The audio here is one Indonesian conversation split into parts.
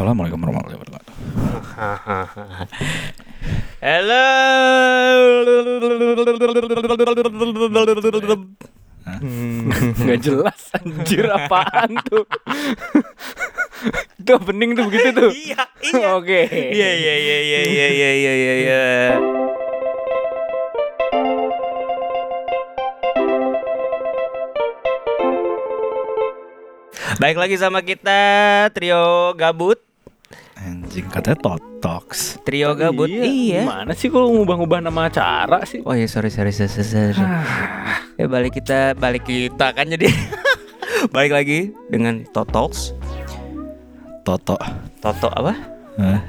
Assalamualaikum warahmatullahi wabarakatuh. Halo. Hmm. Gak jelas anjir apaan tuh. Tuh bening tuh begitu tuh. Iya, iya. Oke. Iya, iya, iya, iya, iya, iya, iya, iya. iya. Baik lagi sama kita trio gabut Anjing katanya Totox. trio gabut. Iya. Gimana sih kalau ngubah-ngubah nama acara sih Oh iya sorry sorry sorry sorry. sorry. ya balik kita balik kita kan jadi balik lagi dengan Totox. Toto. Toto apa? Hah?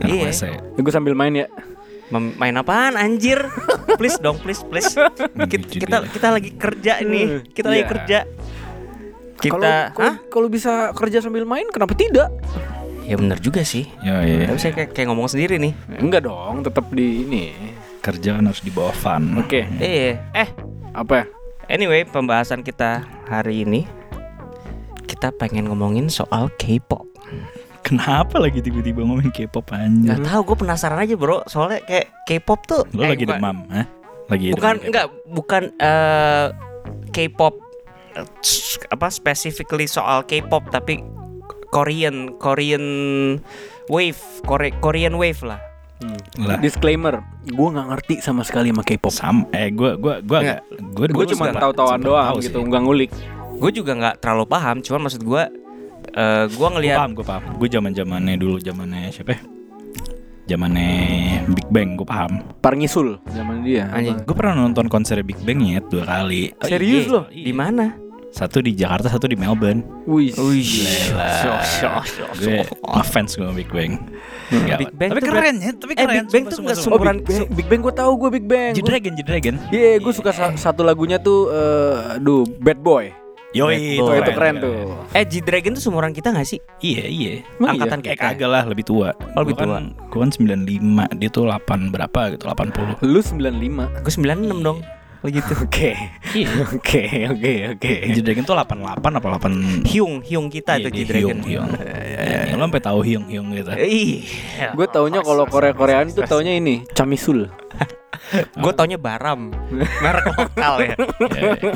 Iya. Ya, Gue sambil main ya Mem- main apaan anjir? please dong, please, please. Kita, kita kita lagi kerja nih. Kita lagi Iya. kerja. Kalau Kita kalau bisa kerja sambil main kenapa tidak? Ya bener juga sih. Ya iya. Tapi saya kayak, kayak ngomong sendiri nih. Enggak dong, tetap di ini. Kerjaan harus dibawa fun. Oke, Eh, eh. apa? Anyway, pembahasan kita hari ini kita pengen ngomongin soal K-pop. Kenapa lagi tiba-tiba ngomongin K-pop anjir? Gak tahu, gue penasaran aja bro. Soalnya kayak K-pop tuh. Lo eh, lagi bukan- demam, hah? Lagi Bukan, enggak, bukan eh, K-pop eh, apa specifically soal K-pop tapi Korean Korean wave Kore- Korean wave lah. Lah. Disclaimer, gue nggak ngerti sama sekali sama K-pop. Sam, eh gua gua gua Enggak. agak gua Gue dulu cuma tahu-tahuan sempet doang tahu gitu, nggak ngulik. Gue juga nggak terlalu paham, cuman maksud gue eh gue Gua ngelihat paham, gua paham. Gua zaman-zamannya dulu, zamannya siapa ya? Zamannya Big Bang, gua paham. Parngisul zaman dia. Anjing. Gue pernah nonton konser Big Bang ya dua kali. Oh, Serius iya. loh? Di mana? Satu di Jakarta, satu di Melbourne. Wih, Gila. Gue ngefans gue Big Bang. Gawat. Big Bang tapi keren ya, tapi Eh, keren. Big Bang sumpah, tuh sumpah, nggak sumpah. Oh, Big Bang, Big Bang gue tahu gue Big Bang. G-Dragon, G-Dragon. Iya, gue suka sa- satu lagunya tuh, eh, aduh, Bad Boy. Yoi, Bad Boy. itu keren tuh. Eh G-Dragon tuh seumuran kita gak sih? Iya, iya. Emang Angkatan iya? kayak kagak lah, lebih tua. Oh, lebih Gua kan, Gue kan 95, dia tuh 8 berapa gitu, 80. Lu 95. Gue 96 dong. Oh gitu. Oke. Iya. Oke, oke, oke. G-Dragon tuh 88 apa 8 Hyung, Hyung kita Iya, tuh dia G-Dragon. Hyung, Hyung. Ya, lo sampai tahu Hyung Hyung gitu. Ih. Gue taunya kalau Korea-Koreaan tuh taunya ini, Chamisul. Gue taunya Baram. Merek lokal ya. Ya, ya.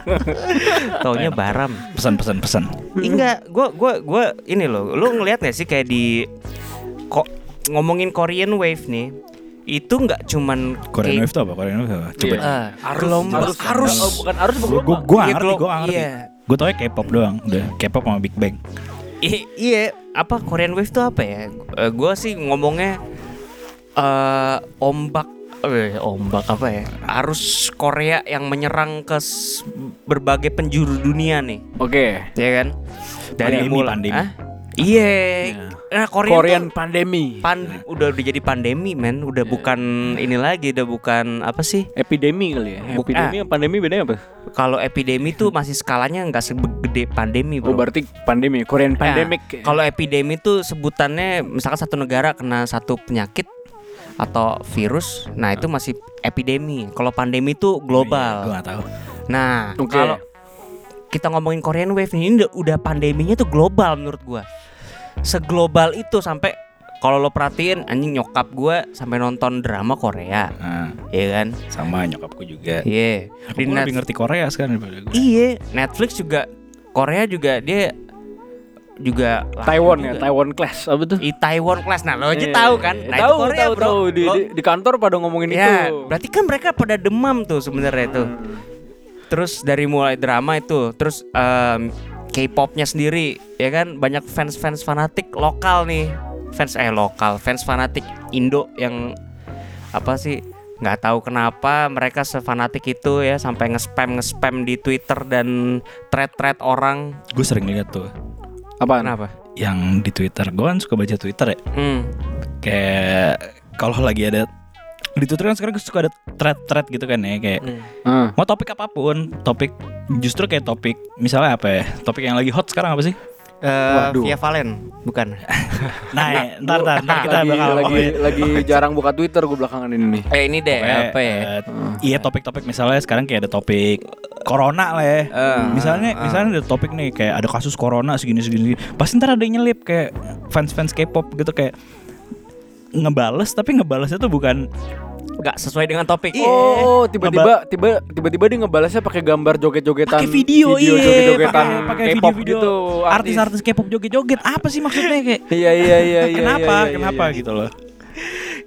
Taunya Baram. Pesan-pesan pesan. Enggak, gue gua gua ini loh. Lu ngeliat gak sih kayak di kok ngomongin Korean wave nih. Itu nggak cuman Korean Wave itu apa? Korean Wave apa? Coba. Eh, gelombang Arus, arus. Oh, bukan arus, Gue bukan gue gelombang. gue Iya, ngerti, gue ngerti. iya. Gue tau K-pop doang, udah K-pop sama Big Bang. I- iya, apa Korean wave tuh apa ya? gue sih ngomongnya eh ombak eh, ombak apa ya? Arus Korea yang menyerang ke berbagai penjuru dunia nih, Oke. ya kan? Dari Pandemi, mulai pandemi. Hah? Iya. Nah, Korea Korean tuh pandemi. pan udah udah jadi pandemi, men. Udah bukan ini lagi, udah bukan apa sih? Epidemi kali ya. Buk- Epidemi sama pandemi bedanya apa? Kalau epidemi tuh masih skalanya nggak segede pandemi, Oh, bro. berarti pandemi, Korean Nah, pandemic. Kalau epidemi tuh sebutannya misalkan satu negara kena satu penyakit atau virus, nah itu masih epidemi. Kalau pandemi tuh Gue global. gak tahu. Nah, Oke. kalau kita ngomongin Korean Wave ini udah, udah pandeminya tuh global menurut gua. Seglobal itu sampai kalau lo perhatiin anjing nyokap gua sampai nonton drama Korea, Nah, ya kan? sama nyokapku juga. Iya. Aku Di lebih Net- ngerti Korea sekarang daripada gue. Iya, Netflix juga Korea juga dia juga Taiwan ya, juga. Taiwan Class apa tuh? I Taiwan Class. Nah, lo aja Iya, tahu kan? iya. Nah, tahu, itu Korea, tahu, Bro. tahu. Di, Lo- di, di kantor pada ngomongin ya, itu. berarti kan mereka pada demam tuh sebenarnya itu. Terus dari mulai drama itu, terus em, K-popnya sendiri, ya kan banyak fans-fans fanatik lokal nih, fans eh lokal, fans fanatik Indo yang apa sih? nggak tahu kenapa mereka sefanatik itu ya sampai nge-spam nge-spam di Twitter dan thread-thread orang. Gue sering lihat tuh Apaan? Kenapa? yang di Twitter. Gue kan suka baca Twitter ya. Hmm. Kayak kalau lagi ada di Twitter kan sekarang gue suka ada thread-thread gitu kan ya kayak hmm. Ah. mau topik apa pun, topik justru kayak topik misalnya apa ya? Topik yang lagi hot sekarang apa sih? Eh, Waduh. Via Valen, bukan? Nah, ntar, ntar, ntar kita lagi, bakal lagi, lagi jarang buka Twitter gue belakangan ini nih. Eh ini deh Pokoknya, apa ya? eh, Iya topik-topik misalnya sekarang kayak ada topik corona lah ya. Eh, misalnya eh. misalnya ada topik nih kayak ada kasus corona segini segini. segini. Pasti ntar ada yang nyelip kayak fans-fans K-pop gitu kayak ngebales tapi ngebalesnya tuh bukan nggak sesuai dengan topik. Iya. Oh, tiba-tiba tiba tiba-tiba dia ngebalasnya pakai gambar joget-jogetan. pakai video, iya joget-jogetan pakai- K-pop video-video gitu. artis-artis K-pop joget-joget apa sih maksudnya kayak Iya iya iya iya. kenapa iya, iya, kenapa iya. gitu loh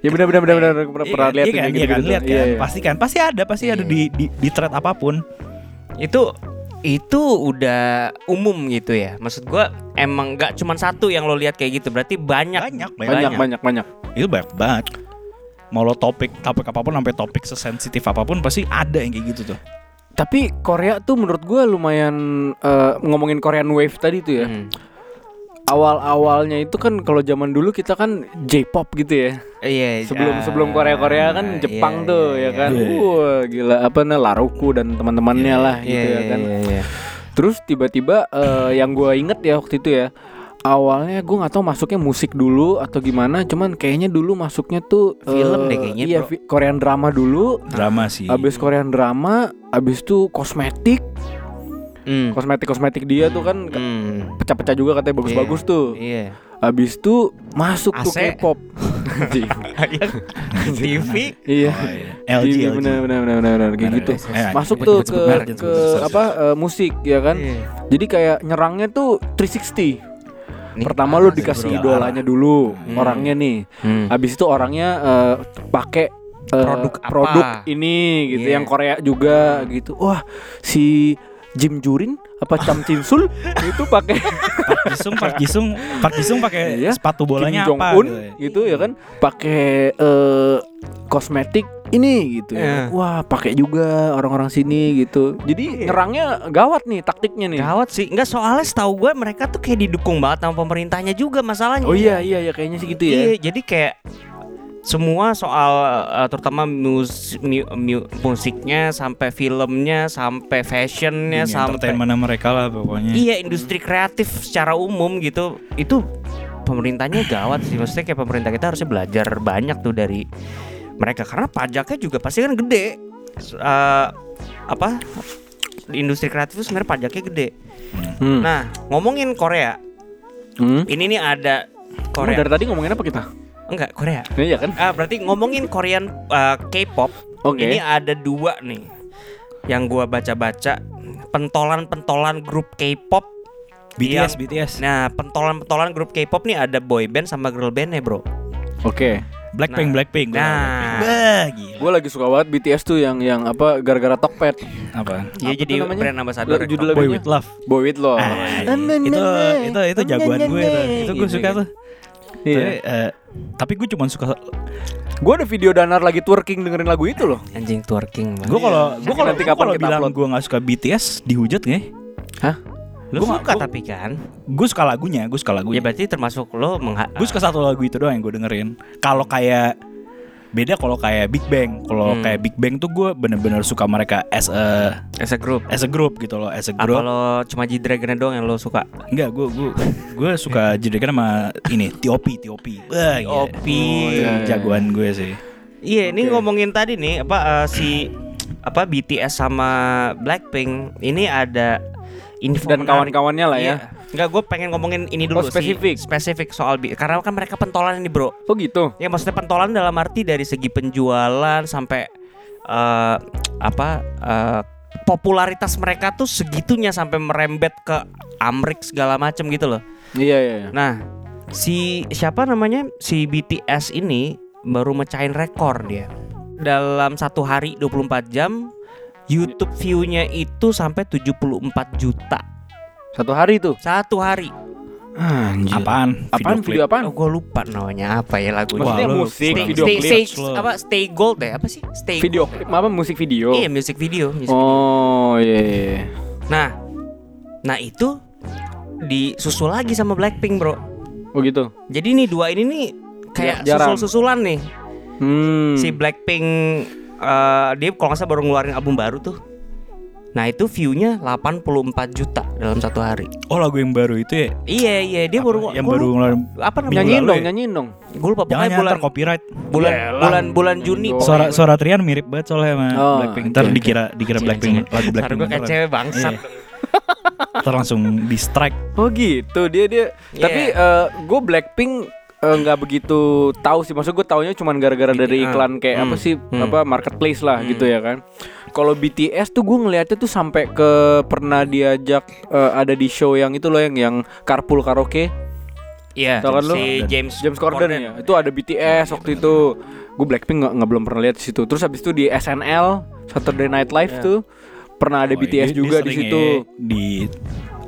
Ya benar benar benar benar pernah Iya pernah kan, lihat iya kan, kayak iya kan, lihat kan, Iya, iya. pasti kan, pasti ada, pasti ada di di, di thread apa pun. itu itu udah umum gitu ya maksud gua emang nggak cuma satu yang lo lihat kayak gitu berarti banyak Banyak, banyak, Banyak banyak banyak. Itu banyak banget. Mau lo topik, topik apa pun sampai topik sesensitif apa pun pasti ada yang kayak gitu tuh. Tapi Korea tuh menurut gua lumayan eh, ngomongin Korean Wave tadi tuh ya. Hmm. Awal-awalnya itu kan kalau zaman dulu kita kan J-pop gitu ya. iya Sebelum ah, sebelum Korea Korea kan iya, Jepang iya, tuh iya, ya kan. iya. Wah, gila apa nih Laruku dan teman-temannya lah iya, gitu ya iya, kan. iya, iya. Terus tiba-tiba eh, yang gua inget ya waktu itu ya. Awalnya gue nggak tahu masuknya musik dulu atau gimana, cuman kayaknya dulu masuknya tuh Film eh, deh kayaknya, Iya, bro. Korean drama dulu. Drama sih. Abis Korean drama, abis itu kosmetik, Hmm. kosmetik kosmetik dia tuh kan Hmm. Pecah-pecah juga katanya bagus-bagus tuh. Iya. Abis itu masuk tuh AC. K-pop. Anjing. TV. iya. Oh, iya. LG, Iya, LG. bener bener bener bener, kayak gitu. eh, Masuk tuh ke ke apa musik ya kan. Iya. Jadi kayak nyerangnya tuh 360. Nih, Pertama lu dikasih bro. idolanya dulu, Hmm. orangnya nih. Hmm. Habis itu orangnya eh, pakai eh, Produk apa? produk ini gitu Iya. yang Korea juga gitu. Wah, si Jim Jurin apa Cham Chinsul itu pakai Park Jisung, Park Jisung, Park Jisung pakai Iya. sepatu bolanya Kim Jong apa? Un gitu ya. gitu ya kan pakai eh, kosmetik ini gitu ya. Iya. Wah, pakai juga orang-orang sini gitu. Jadi nyerangnya gawat nih taktiknya nih. Gawat sih. Enggak soalnya setahu gue mereka tuh kayak didukung banget sama pemerintahnya juga masalahnya. Oh iya iya ya kayaknya sih gitu ya. Iya, jadi kayak semua soal eh, terutama mus, mu- mu- musiknya sampai filmnya sampai fashionnya Ini sampai entertainment mereka lah pokoknya. iya industri kreatif secara umum gitu itu pemerintahnya gawat sih maksudnya kayak pemerintah kita harusnya belajar banyak tuh dari mereka karena pajaknya juga pasti kan gede eh, apa industri kreatif itu sebenarnya pajaknya gede Hmm. nah ngomongin Korea Hmm. ini nih ada Emang Korea dari tadi ngomongin apa kita? Enggak Korea Iya kan? Ah, berarti ngomongin Korean uh, K-pop. Oke. Ini ada dua nih yang gua baca-baca pentolan-pentolan grup K-pop. BTS, yang- BTS. Nah, pentolan-pentolan grup K-pop nih ada boy band sama girl bandnya, bro. Oke. Blackpink, Nah. Blackpink. gua Nah. Blackpink. Bah, gila. Gue lagi suka banget BTS tuh yang yang apa gara-gara Tokped. Apa? Apa jadi tuh namanya? brand ambassador. Judul Boy with Love. Boy with Love. Ah, itu itu itu jagoan gue tuh. Itu gue Gitu, suka gitu. Tuh. Tapi, Iya. eh, tapi gue cuma suka Gue ada video Danar lagi twerking dengerin lagu itu loh. Anjing twerking banget. gue kalau gue Nanti kalau kapan gua kalau kita bilang gue nggak suka BTS dihujat nggak? Hah? Lu Gua suka nggak- tapi kan? Gue suka lagunya, gue suka Ya lagunya. berarti termasuk lo mengha gue suka satu lagu itu doang yang gue dengerin. Kalau kayak beda kalau kayak Big Bang. Kalau Hmm. kayak Big Bang tuh gue bener-bener suka mereka as a as a group. as a group gitu loh, as a Apa group. lo cuma G-Dragon doang yang lo suka? Enggak, gue gue gue suka jadikan sama ini T.O.P. T.O.P. Wah, gila. T.O.P. Oh, iya. Jagoan gue sih. Iya, ini Oke. ngomongin tadi nih apa eh, si apa BTS sama Blackpink ini ada info Dan kawan-kawannya lah ya. Iya. Enggak, gue pengen ngomongin ini dulu Oh, spesifik. sih. Spesifik soal B- karena kan mereka pentolan ini, Bro. Oh gitu. Ya maksudnya pentolan dalam arti dari segi penjualan sampai eh apa eh, popularitas mereka tuh segitunya sampai merembet ke Amrik segala macem gitu loh. Iya iya. iya. Nah, si siapa namanya? Si BTS ini baru mecahin rekor dia. Dalam satu hari 24 jam YouTube view-nya itu sampai 74 juta Satu hari tuh. satu hari. Anjir. Apaan? Apaan klip. video apaan? Oh, gue lupa namanya apa ya lagunya. Maksudnya Wah, lu musik, kurang- video stay, klip. stay, Slow. apa stay gold deh apa sih stay Video klip apa musik video? iya music video, music video. Oh iya. iya, iya. nah nah itu disusul lagi sama Blackpink bro Oh gitu. jadi nih dua ini nih kayak Ya, jarang. susul susulan nih Hmm. si Blackpink eh, dia kalau nggak salah baru ngeluarin album baru tuh Nah itu view-nya 84 juta dalam satu hari. Oh lagu yang baru itu ya? Iya iya dia Apa? baru yang gua baru ngeluarin apa namanya? Nyanyiin lalu dong, ya? nyanyiin dong. Gue lupa Jangan pokoknya bulan nyantar copyright. bulan Yalah, bulan bulan nyanyiin Juni. Suara suara Trian mirip banget soalnya sama Oh, Blackpink. Ntar oke, dikira dikira Cewek, Blackpink cewek. lagu Ntar Blackpink. gue kayak cewek bangsat. Iya. Ntar langsung di strike. Oh gitu dia dia. Iya. Tapi gue Blackpink eh, nggak begitu tahu sih. Maksud gue taunya cuma gara-gara dari Ah, iklan kayak hmm, apa sih hmm. apa marketplace lah Hmm. gitu ya kan. Kalau BTS tuh gue ngeliatnya tuh sampai ke pernah diajak eh, ada di show yang itu loh yang yang carpool karaoke Iya. Tau kan? Si James James Corden ya. Itu ada BTS waktu itu. Gue Blackpink nggak nggak belum pernah lihat di situ. Terus habis itu di SNL Saturday Night Live Iya. tuh pernah ada Oh, BTS juga di situ. ya di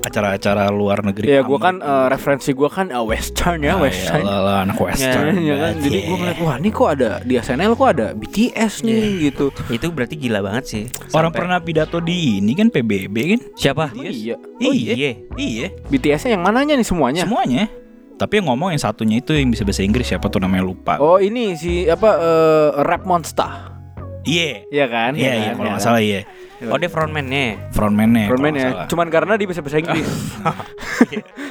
acara-acara luar negeri. Ya gue kan eh, referensi gue kan eh, western ya Ah, western. lah, anak western. Ya, kan? Jadi gue ngeliat wah ini kok ada di SNL kok ada BTS nih gitu. Itu berarti gila banget sih. Orang Sampai- pernah pidato di ini kan PBB kan? siapa? Oh, iya. Oh, iya. iya. Iya. BTS-nya yang mananya nih semuanya? Semuanya. Tapi yang ngomong yang satunya itu yang bisa bahasa Inggris siapa tuh namanya lupa. Oh ini si apa eh, Rap Monster. Iya. Iya kan? Iya iya kalau nggak salah iya. Oh dia frontman-nya. Frontman-nya. kalau Frontman nggak ya. salah. Cuman karena dia bisa bahasa Inggris.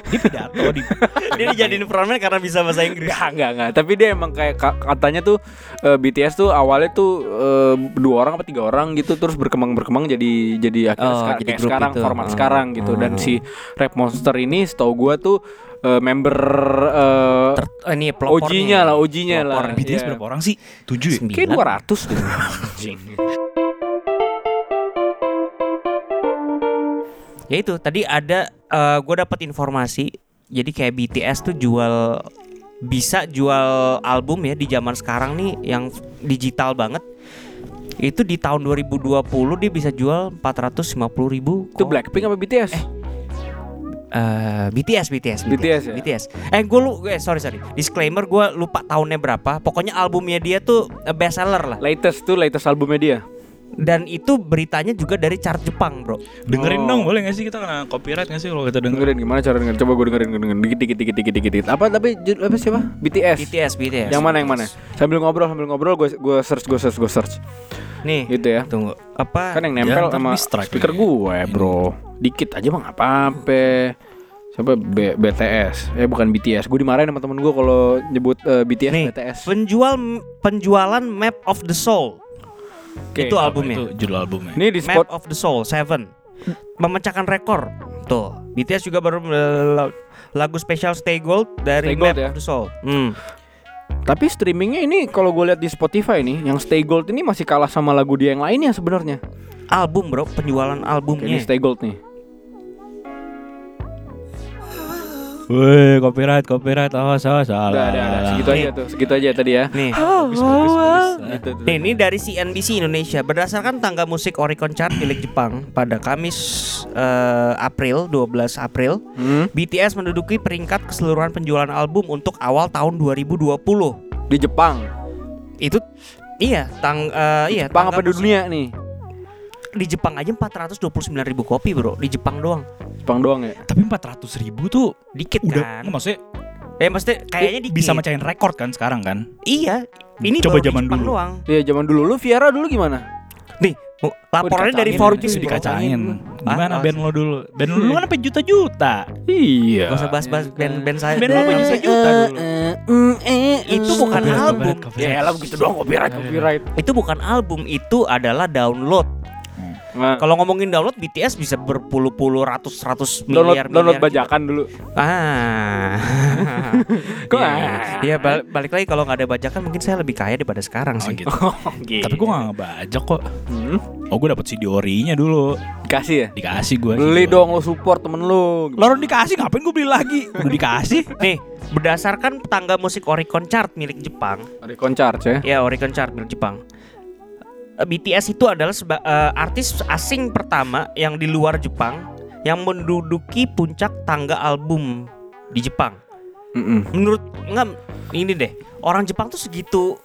Dia pidato di dia dijadiin frontman karena bisa bahasa Inggris. Enggak, enggak, enggak. Tapi dia emang kayak ka- katanya tuh eh, BTS tuh awalnya tuh eh, dua orang apa tiga orang gitu terus berkembang berkembang jadi jadi akhirnya Oh, seka- jadi kayak sekarang itu. format Oh. sekarang gitu dan Oh. si Rap Monster ini setahu gua tuh eh, member eh, Ter oh, ini pelopornya. OG-nya lah, OG-nya lah. BTS Iya. berapa orang sih? Tujuh ya? Kayak 200 deh. Ya itu tadi ada gue dapat informasi jadi kayak BTS tuh jual bisa jual album ya di zaman sekarang nih yang digital banget itu di tahun 2020 dia bisa jual 450 ribu Itu Blackpink apa BTS? Eh, BTS, BTS, BTS ya? BTS. Eh, gue lu, eh, sorry sorry. Disclaimer, gue lupa tahunnya berapa. Pokoknya albumnya dia tuh eh, best seller lah. Latest tuh latest albumnya dia. Dan itu beritanya juga dari chart Jepang, bro. Dengerin Oh. dong boleh gak sih kita kena copyright gak sih kalau kita dengerin? Dengerin gimana cara dengerin? Coba gue dengerin, dengerin dikit dikit dikit dikit dikit dikit. Apa tapi apa siapa? BTS. BTS, BTS. Yang mana yang mana? Sambil ngobrol sambil ngobrol gue gue search gue search gue search. Nih, Gitu ya. tunggu. Apa? Kan yang nempel ntar sama speaker lagi. gue, Bro. Dikit aja mah nggak apa-apa. Siapa B- BTS? Eh bukan BTS. Gue dimarahin sama temen gue kalau nyebut eh, BTS Nih, BTS. penjual penjualan Map of the Soul. Oke. itu albumnya. Itu judul albumnya. Ini di Map spot of the Soul 7 memecahkan rekor. Tuh, BTS juga baru eh, lagu spesial Stay Gold dari Stay Gold Map ya? of the Soul. Hmm. Tapi streamingnya ini kalau gue lihat di Spotify nih, yang Stay Gold ini masih kalah sama lagu dia yang lainnya sebenarnya. Album, Bro, penjualan Kayak ini albumnya. Stay Gold nih. Woi, copyright, copyright. Awas, awas, salah. Udah, ada, ada. Segitu aja tuh, segitu aja tadi ya. Nih. Bagus, bagus, bagus. Gitu. Nih, ini dari CNBC Indonesia berdasarkan tangga musik Oricon Chart milik Jepang pada Kamis eh, April 12 April Hmm? BTS menduduki peringkat keseluruhan penjualan album untuk awal tahun 2020 Di Jepang. itu iya tang eh, iya Jepang tangga apa di musik- dunia nih? di Jepang aja 429 ribu kopi bro di Jepang doang Jepang doang ya. Tapi 400 ribu tuh dikit udah kan maksudnya eh maksudnya kayaknya dikit bisa mecahin rekor kan sekarang kan? iya ini Coba zaman dulu. doang Iya, zaman dulu lu Viera dulu gimana? nih laporannya dari Forbes Bisa Bro. dikacangin. Gimana Ah, band lo dulu? Band lo dulu kan sampai juta-juta. Iya. Gak usah bahas-bahas band-band saya Band lo apa bisa juta dulu? Itu bukan album. Ya copyright. lah begitu doang copyright copyright. itu bukan album itu adalah download Nah, kalau ngomongin download BTS bisa berpuluh-puluh ratus-ratus download miliar download miliar bajakan dulu. ah Kok Iya, ah? iya balik, balik lagi kalau nggak ada bajakan mungkin saya lebih kaya daripada sekarang Oh, sih gitu. Gitu. Tapi gue gak ngebajak kok. Hmm? Oh gue dapet CD ori-nya dulu. Dikasih ya? Dikasih gue. Beli dong lo support temen lu. Lo orang dikasih ngapain gue beli lagi? Udah dikasih. Nih, berdasarkan tangga musik Oricon Chart milik Jepang, Ada concharge ya. ya Oricon Chart milik Jepang. Eh, BTS itu adalah seba- eh, artis asing pertama yang di luar Jepang yang menduduki puncak tangga album di Jepang. Mm-mm. Menurut enggak ini deh, orang Jepang tuh segitu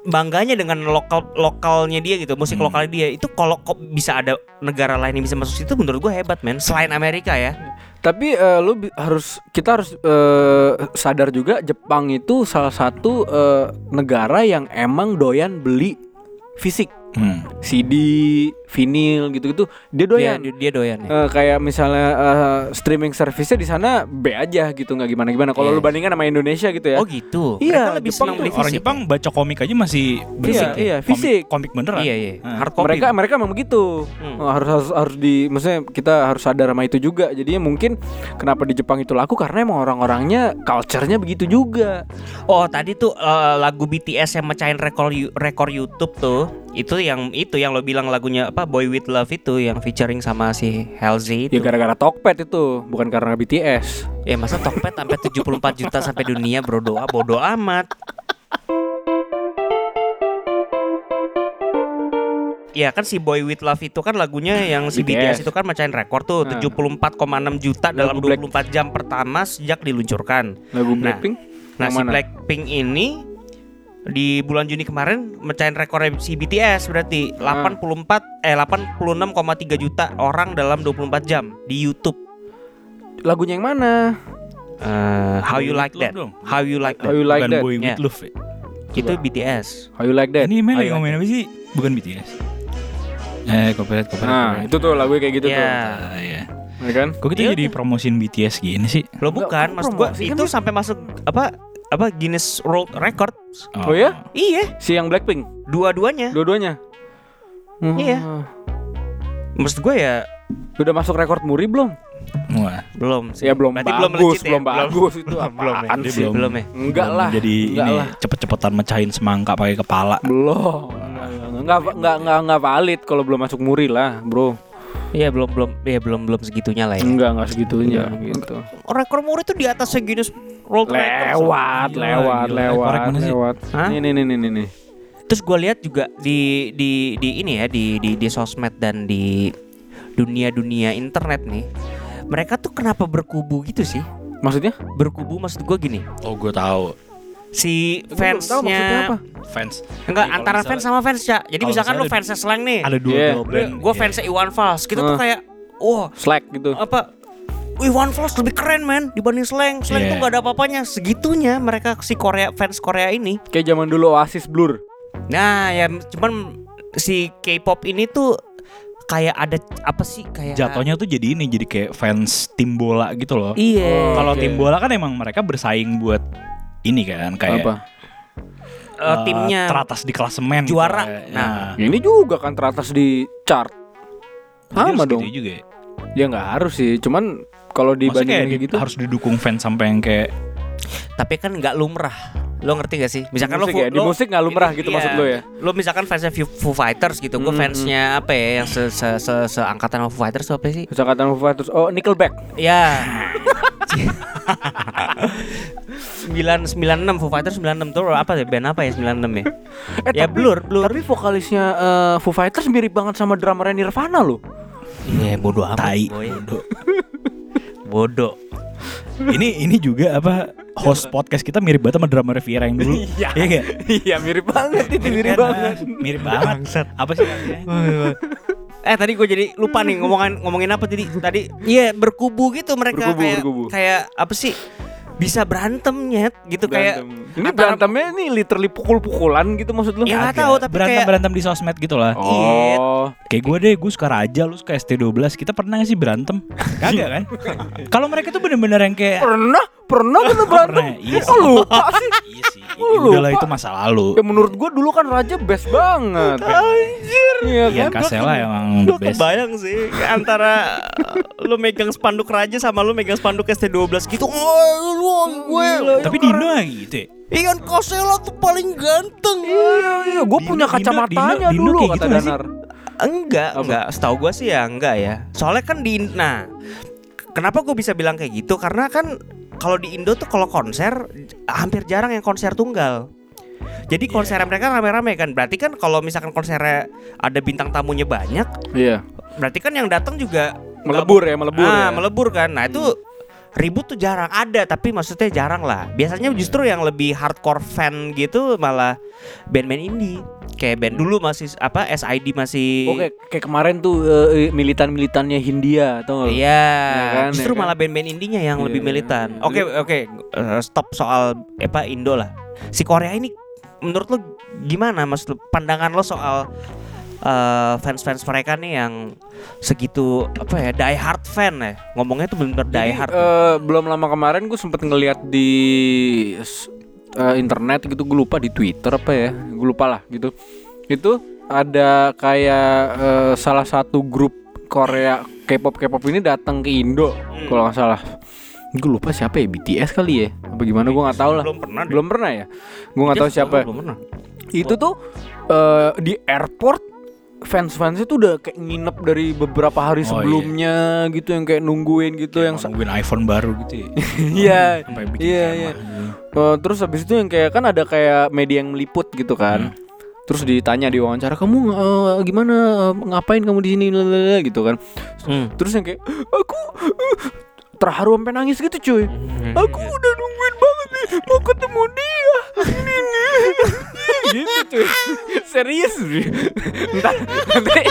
bangganya dengan lokal lokalnya dia gitu, musik Hmm. lokalnya dia. Itu kalau kok bisa ada negara lain yang bisa masuk situ menurut gue hebat, men. Selain Amerika ya. Tapi eh, lu harus kita harus eh, sadar juga Jepang itu salah satu eh, negara yang emang doyan beli fisik. Hmm. CD, vinil gitu-gitu dia doyan. dia, dia doyan ya. Eh, kayak misalnya eh, streaming service-nya di sana B aja gitu nggak gimana gimana. Kalau Iya. lu bandingkan sama Indonesia gitu ya. Oh gitu. Iya, Mereka lebih Jepang senang beli Orang fisik. Jepang baca komik aja masih Iya, ya? iya, Komik- fisik. Komik, beneran. Iya iya. Ah. Hard copy. mereka mereka memang begitu Hmm. Oh, harus harus harus di maksudnya kita harus sadar sama itu juga jadinya mungkin kenapa di Jepang itu laku karena emang orang-orangnya culture-nya begitu juga Oh tadi tuh eh, lagu BTS yang mecahin rekor rekor YouTube tuh itu yang itu yang lo bilang lagunya apa Boy with Love itu yang featuring sama si Halsey ya itu. gara-gara Tokped itu bukan karena BTS Ya masa Tokped sampai 74 juta sampai dunia bro doa bodo amat. Ya kan si Boy with Love itu kan lagunya yang si BTS. BTS, itu kan mecahin rekor tuh Nah. 74,6 juta dalam Lagu Black- 24 jam pertama sejak diluncurkan. lagu Nah, Blackpink Nah si? Blackpink ini di bulan Juni kemarin mecahin rekor si BTS berarti Ah. 84 eh 86,3 juta orang dalam 24 jam di YouTube. lagunya yang mana Eh, How You Like That? How You Like How That? You Like Bukan That Boy Ya. with Love ya? Itu BTS. How You Like That Ini main ngomongin apa sih? Bukan BTS. Eh, copyright, copyright. nah copyright. itu tuh lagu kayak gitu tuh Ya. Ah, iya. ya kan Kok kita Iya, jadi udah. promosiin BTS gini sih? Lo bukan, maksud gua kan itu dia? sampai masuk apa apa Guinness World Record. Oh ya? Iya, si yang Blackpink dua-duanya. dua-duanya Iya. Hmm. Maksud gue ya udah masuk rekor muri belum Wah, belum sih. ya belum Berarti bagus belum legit ya? belum bagus itu belum, belum ya? apaan Dia sih belum. Belum ya? enggak belum lah Jadi enggak ini lah cepet-cepetan mecahin semangka pakai kepala. belum nggak nggak nggak nggak valid kalau belum masuk muri lah bro Iya belum belum ya belum belum segitunya lah ya. enggak nggak segitunya Enggak. gitu Rekor muri itu di atas Guinness World Record. lewat Gila, lewat gila. lewat Korek mana sih? lewat Hah? nih nih nih nih nih, nih Terus gue lihat juga di di di ini ya di di di sosmed dan di dunia-dunia internet nih. Mereka tuh kenapa berkubu gitu sih? maksudnya Berkubu maksud gue gini. Oh, gue tahu. Si fansnya Fans. enggak kalau antara fans sama fans ya. Jadi misalkan lu fansnya Slang nih. Ada dua Iya. girl band. Gue Iya. fansnya Iwan Fals. Kita tuh Nah. kayak wah slack gitu apa Iwan Fals lebih keren men dibanding Slang. Slang Iya. tuh gak ada apa-apanya. Segitunya mereka si Korea fans Korea ini. kayak zaman dulu Oasis Blur Nah ya cuman si K-pop ini tuh kayak ada apa sih kayak Jatuhnya tuh jadi ini, jadi kayak fans tim bola gitu loh. Iya. Kalau Oke. tim bola kan emang mereka bersaing buat ini kan kayak apa Eh, eh, timnya teratas di klasemen gitu. juara. Kayak, Nah. ini juga kan teratas di chart sama dong gitu juga ya. ya nggak harus sih cuman kalau dibandingin kayak kayak di- gitu harus didukung fans sampai yang kayak tapi kan nggak lumrah. Lo ngerti gak sih? Misalkan musik lo, ya? Di lo- musik nggak lumrah gitu iya. maksud lo ya? Lo misalkan fansnya Foo Fighters gitu. Gue Hmm, fansnya apa ya yang se se se seangkatan Foo Fighters apa sih? Kecamatan Foo Fighters oh Nickelback Ya. 996 Foo Fighters 96 tuh apa ya band apa ya 96 ya? eh, ya tapi- Blur, Blur. tapi vokalisnya eh, Foo Fighters mirip banget sama drummernya Nirvana loh Iya bodoh amat. tai. Bodoh. Bodoh. ini ini juga apa host podcast kita mirip banget sama drama Riviera yang dulu. Iya. Iya gak? iya mirip banget itu mirip Kan, banget Mirip banget. Apa sih namanya? Eh tadi gue jadi lupa nih ngomongin ngomongin apa tadi tadi iya berkubu gitu mereka Berkubu, kayak berkubu. kayak apa sih bisa berantem nyet gitu kayak ini antara- berantemnya nih literally pukul-pukulan gitu maksud lu? Ya, tahu, tapi berantem kayak- berantem di sosmed gitu lah. Oh, Kayak gue deh, gue suka Raja, lu suka ST12 Kita pernah gak sih berantem? Kagak kan? Kalau mereka tuh bener-bener yang kayak pernah pernah bener berantem? Pernah, iya Oh, sih. lupa sih. Iya sih, Oh, udah lah lupa. itu masa lalu Ya menurut gua dulu kan Raja best banget. Anjir. Iya Ian kan? Kasela emang the Gue best kebayang sih antara lu megang spanduk raja sama lu megang spanduk ST12 gitu. Oh, lu gue. Tapi Dino gitu ya? Ian Kosela tuh paling ganteng. Iya, iya, gue Dino- punya kacamatanya Dino- Dino dulu kayak kata gitu? Danar. Enggak, Apa? enggak. Setahu gue sih ya enggak ya. Soalnya kan di nah, kenapa gue bisa bilang kayak gitu? Karena kan kalau di Indo tuh kalau konser hampir jarang yang konser tunggal. Jadi Iya. konser mereka rame-rame kan. Berarti kan kalau misalkan konsernya ada bintang tamunya banyak, Iya. berarti kan yang datang juga Melebur ya, melebur ah, ya. melebur kan. Nah, itu ribut tuh jarang ada, tapi maksudnya jarang lah. Biasanya justru yang lebih hardcore fan gitu malah band-band indie. Kayak band dulu masih apa SID masih Oke, kayak kemarin tuh eh, militan-militannya Hindia atau Iya, Ya kan, justru ya kan? malah band-band indinya yang Iya, lebih iya. militan. Oke, oke, eh, stop soal apa Indo lah. Si Korea ini menurut lo gimana Mas lu? Pandangan lo soal eh, fans-fans mereka nih yang segitu apa ya die hard fan ya. Ngomongnya tuh bener-bener die hard. eh, belum lama kemarin gue sempet ngeliat di eh, internet gitu gue lupa di Twitter apa ya gue lupa lah gitu. Itu ada kayak eh, salah satu grup Korea K-pop K-pop ini datang ke Indo kalau nggak salah. Gue lupa siapa ya BTS kali ya? Apa gimana gue nggak tahu lah. Belum pernah deh. belum pernah ya? Gue nggak tahu siapa. belum pernah. Itu tuh eh, di airport fans-fansnya tuh udah kayak nginep dari beberapa hari Oh, iya. sebelumnya gitu yang kayak nungguin gitu yang sa- nungguin iPhone baru gitu ya. iya iya iya gitu. Eh, terus habis itu yang kayak kan ada kayak media yang meliput gitu kan terus ditanya di wawancara kamu eh, gimana eh, ngapain kamu di sini gitu kan Hmm. terus yang kayak aku eh, terharu sampai nangis gitu cuy Hmm. aku udah nungguin banget nih mau ketemu dia gitu cuy serius Bri. ntar nanti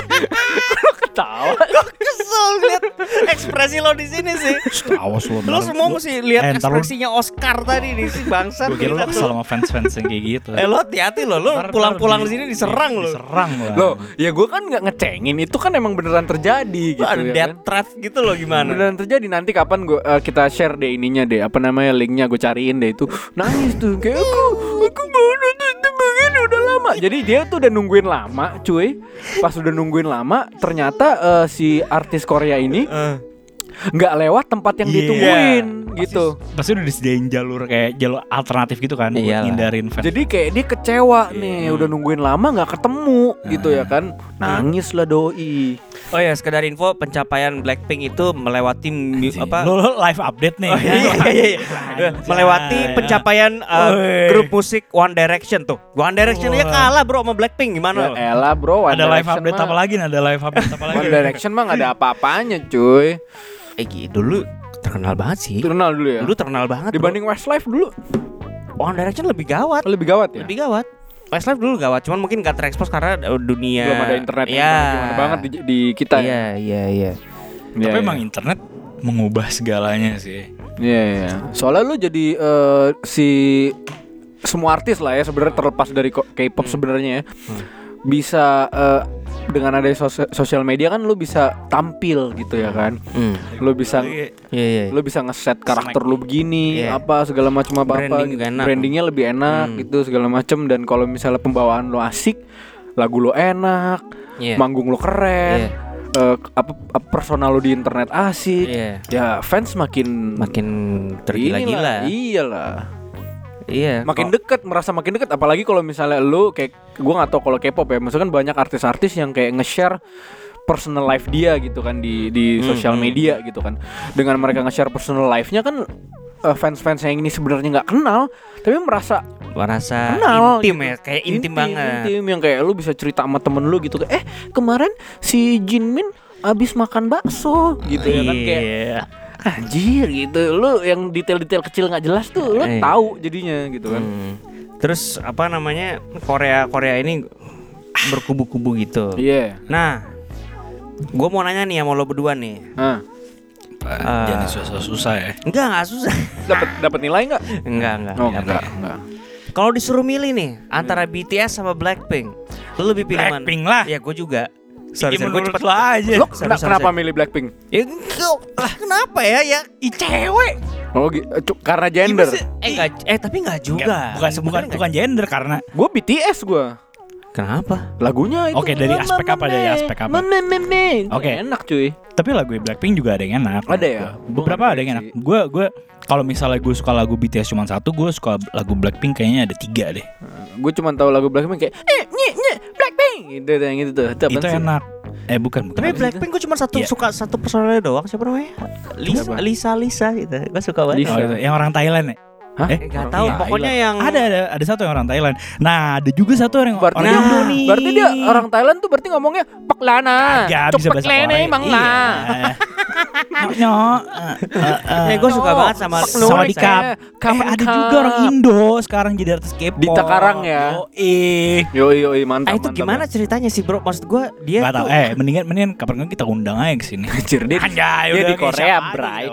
lo ketawa kesel lihat ekspresi lo di sini sih Awas lo. lo semua mesti lihat Eh, lo- ekspresinya Oscar tadi nih si bangsat Gue kira lo kesel sama fans-fans yang kayak gitu. eh lo hati-hati lo lo pulang-pulang di sini diserang lo Diserang lah. Loh, ya gue kan nggak ngecengin itu kan emang beneran terjadi gitu Lo ada ya death kan? threat gitu lo gimana Beneran terjadi nanti kapan gua eh, kita share deh ininya deh apa namanya linknya gue cariin deh itu nangis tuh kayak aku aku mau nonton begini udah lama jadi dia tuh udah nungguin lama cuy pas udah nungguin lama ternyata eh, si artis Korea ini Eh. nggak lewat tempat yang Iya. ditungguin gitu Pasti udah disediain jalur kayak jalur alternatif gitu kan buat Iyalah. ngindarin fans. jadi kayak dia kecewa nih udah nungguin lama nggak ketemu gitu ya kan nangis lah doi Oh ya sekedar info pencapaian Blackpink itu melewati Anjing. apa Lo, lo live update nih. Oh, iya, iya, iya, iya. melewati pencapaian uh, grup musik One Direction tuh. One Direction aja Wah. kalah bro sama Blackpink gimana? ya elah bro One Ada live Direction update mah- apa lagi nih? Ada live update apa lagi? One Direction mah gak ada apa-apanya cuy Eh gitu dulu terkenal banget sih. Terkenal dulu ya Dulu terkenal banget. bro. Dibanding Westlife dulu One Direction lebih gawat. Lebih gawat ya Lebih gawat. Westlife dulu gawat, cuman mungkin gak terekspos karena uh, dunia Belum ada internet yang ya. gimana banget di, di kita ya Iya, iya, iya. Iya, Tapi iya. emang internet mengubah segalanya sih. Iya iya Soalnya lu jadi eh, si Semua artis lah ya sebenarnya terlepas dari K-pop sebenarnya ya Bisa eh, dengan ada sos- sosial media kan lu bisa tampil gitu ya kan Hmm. Lu bisa Iya, iya. lu bisa ngeset karakter lu begini Iya. apa segala macam apa apa Branding enak. brandingnya lebih enak Hmm. gitu segala macam dan kalau misalnya pembawaan lu asik lagu lu enak Iya. manggung lu keren Iya. eh, apa, apa personal lu di internet asik Iya. ya fans makin Makin tergila-gila. iyalah Iya. makin kok- deket merasa makin deket apalagi kalau misalnya lu kayak gua nggak tahu kalau K-pop ya maksudnya kan banyak artis-artis yang kayak nge-share personal life dia gitu kan di di Hmm, sosial hmm. media gitu kan dengan mereka nge-share personal life-nya kan eh, fans-fans yang ini sebenarnya nggak kenal tapi merasa merasa Kenal, intim gitu. ya, kayak intim, banget. intim yang kayak lu bisa cerita sama temen lu gitu eh kemarin si Jinmin abis makan bakso gitu ya kan kayak Iya. Anjir gitu lu yang detail-detail kecil nggak jelas tuh lu Eh. tahu jadinya gitu kan Hmm. Terus apa namanya Korea Korea ini berkubu-kubu gitu. iya Nah, gue mau nanya nih sama lo berdua nih. Nah, Ah. Jangan susah-susah ya. Enggak, enggak susah. dapat dapat nilai nggak? enggak, enggak. Oh, enggak. enggak, enggak. Kalau disuruh milih nih antara BTS sama Blackpink, lo lebih pilih mana? Blackpink lah. Ya, gue juga. Sorry, Sorry, gue cepet lo aja. Lo Sorry, kena- sorry, kenapa sorry. milih Blackpink? Ya, lah kenapa ya? Ya, Ih cewek. Oh, eh, karena gender. eh, enggak, eh tapi enggak juga. Bukan bukan Sebenarnya enggak. bukan gender karena Gue BTS gue. Kenapa? Lagunya itu. Oke, dari aspek apa, dari aspek apa? Oke, Oke. enak cuy. tapi lagu Blackpink juga ada yang enak. Ada ya? Beberapa ada yang enak. Gue gue kalau misalnya gue suka lagu BTS cuma satu, gue suka lagu Blackpink kayaknya ada tiga deh. Gue cuma tahu lagu Blackpink kayak eh nye nye Blackpink gitu yang gitu tuh. Itu, Itu sih? enak. Eh bukan bukan. Tapi? Blackpink gue cuma satu Iya. suka satu personalnya doang siapa namanya? Lisa? Lisa Lisa gitu. Gue suka banget. Lisa. Oh, itu. yang orang Thailand ya? Hah? Eh, Eh, Gak tahu, Thailand. pokoknya yang ada ada ada satu yang orang Thailand. Nah, ada juga satu orang Berarti, orang Indo nih. berarti dia orang Thailand tuh berarti ngomongnya peklana. Kagak bisa bahasa Korea. emang lah. Iya. Nyok, nyok. Eh, gue suka banget sama Sama di Kap. Eh, ada juga orang Indo sekarang jadi artis K-pop. Di Takarang ya? Eh, Yoi yoi mantap. Ah itu gimana ceritanya sih bro? Maksud gue dia Gak tuh Eh, mendingan mendingan kapan kita undang aja ke sini. Anjir dia, Anjay, dia udah di Korea, Bray.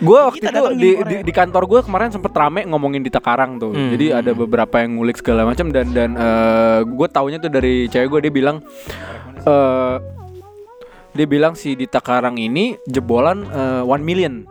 Gue waktu itu di, di, di kantor gue kemarin sempet rame ngomongin di Takarang tuh. Hmm. Jadi ada beberapa yang ngulik segala macam dan dan gue taunya tuh dari cewek gue dia bilang eh dia bilang si Dita Karang ini jebolan eh, one million.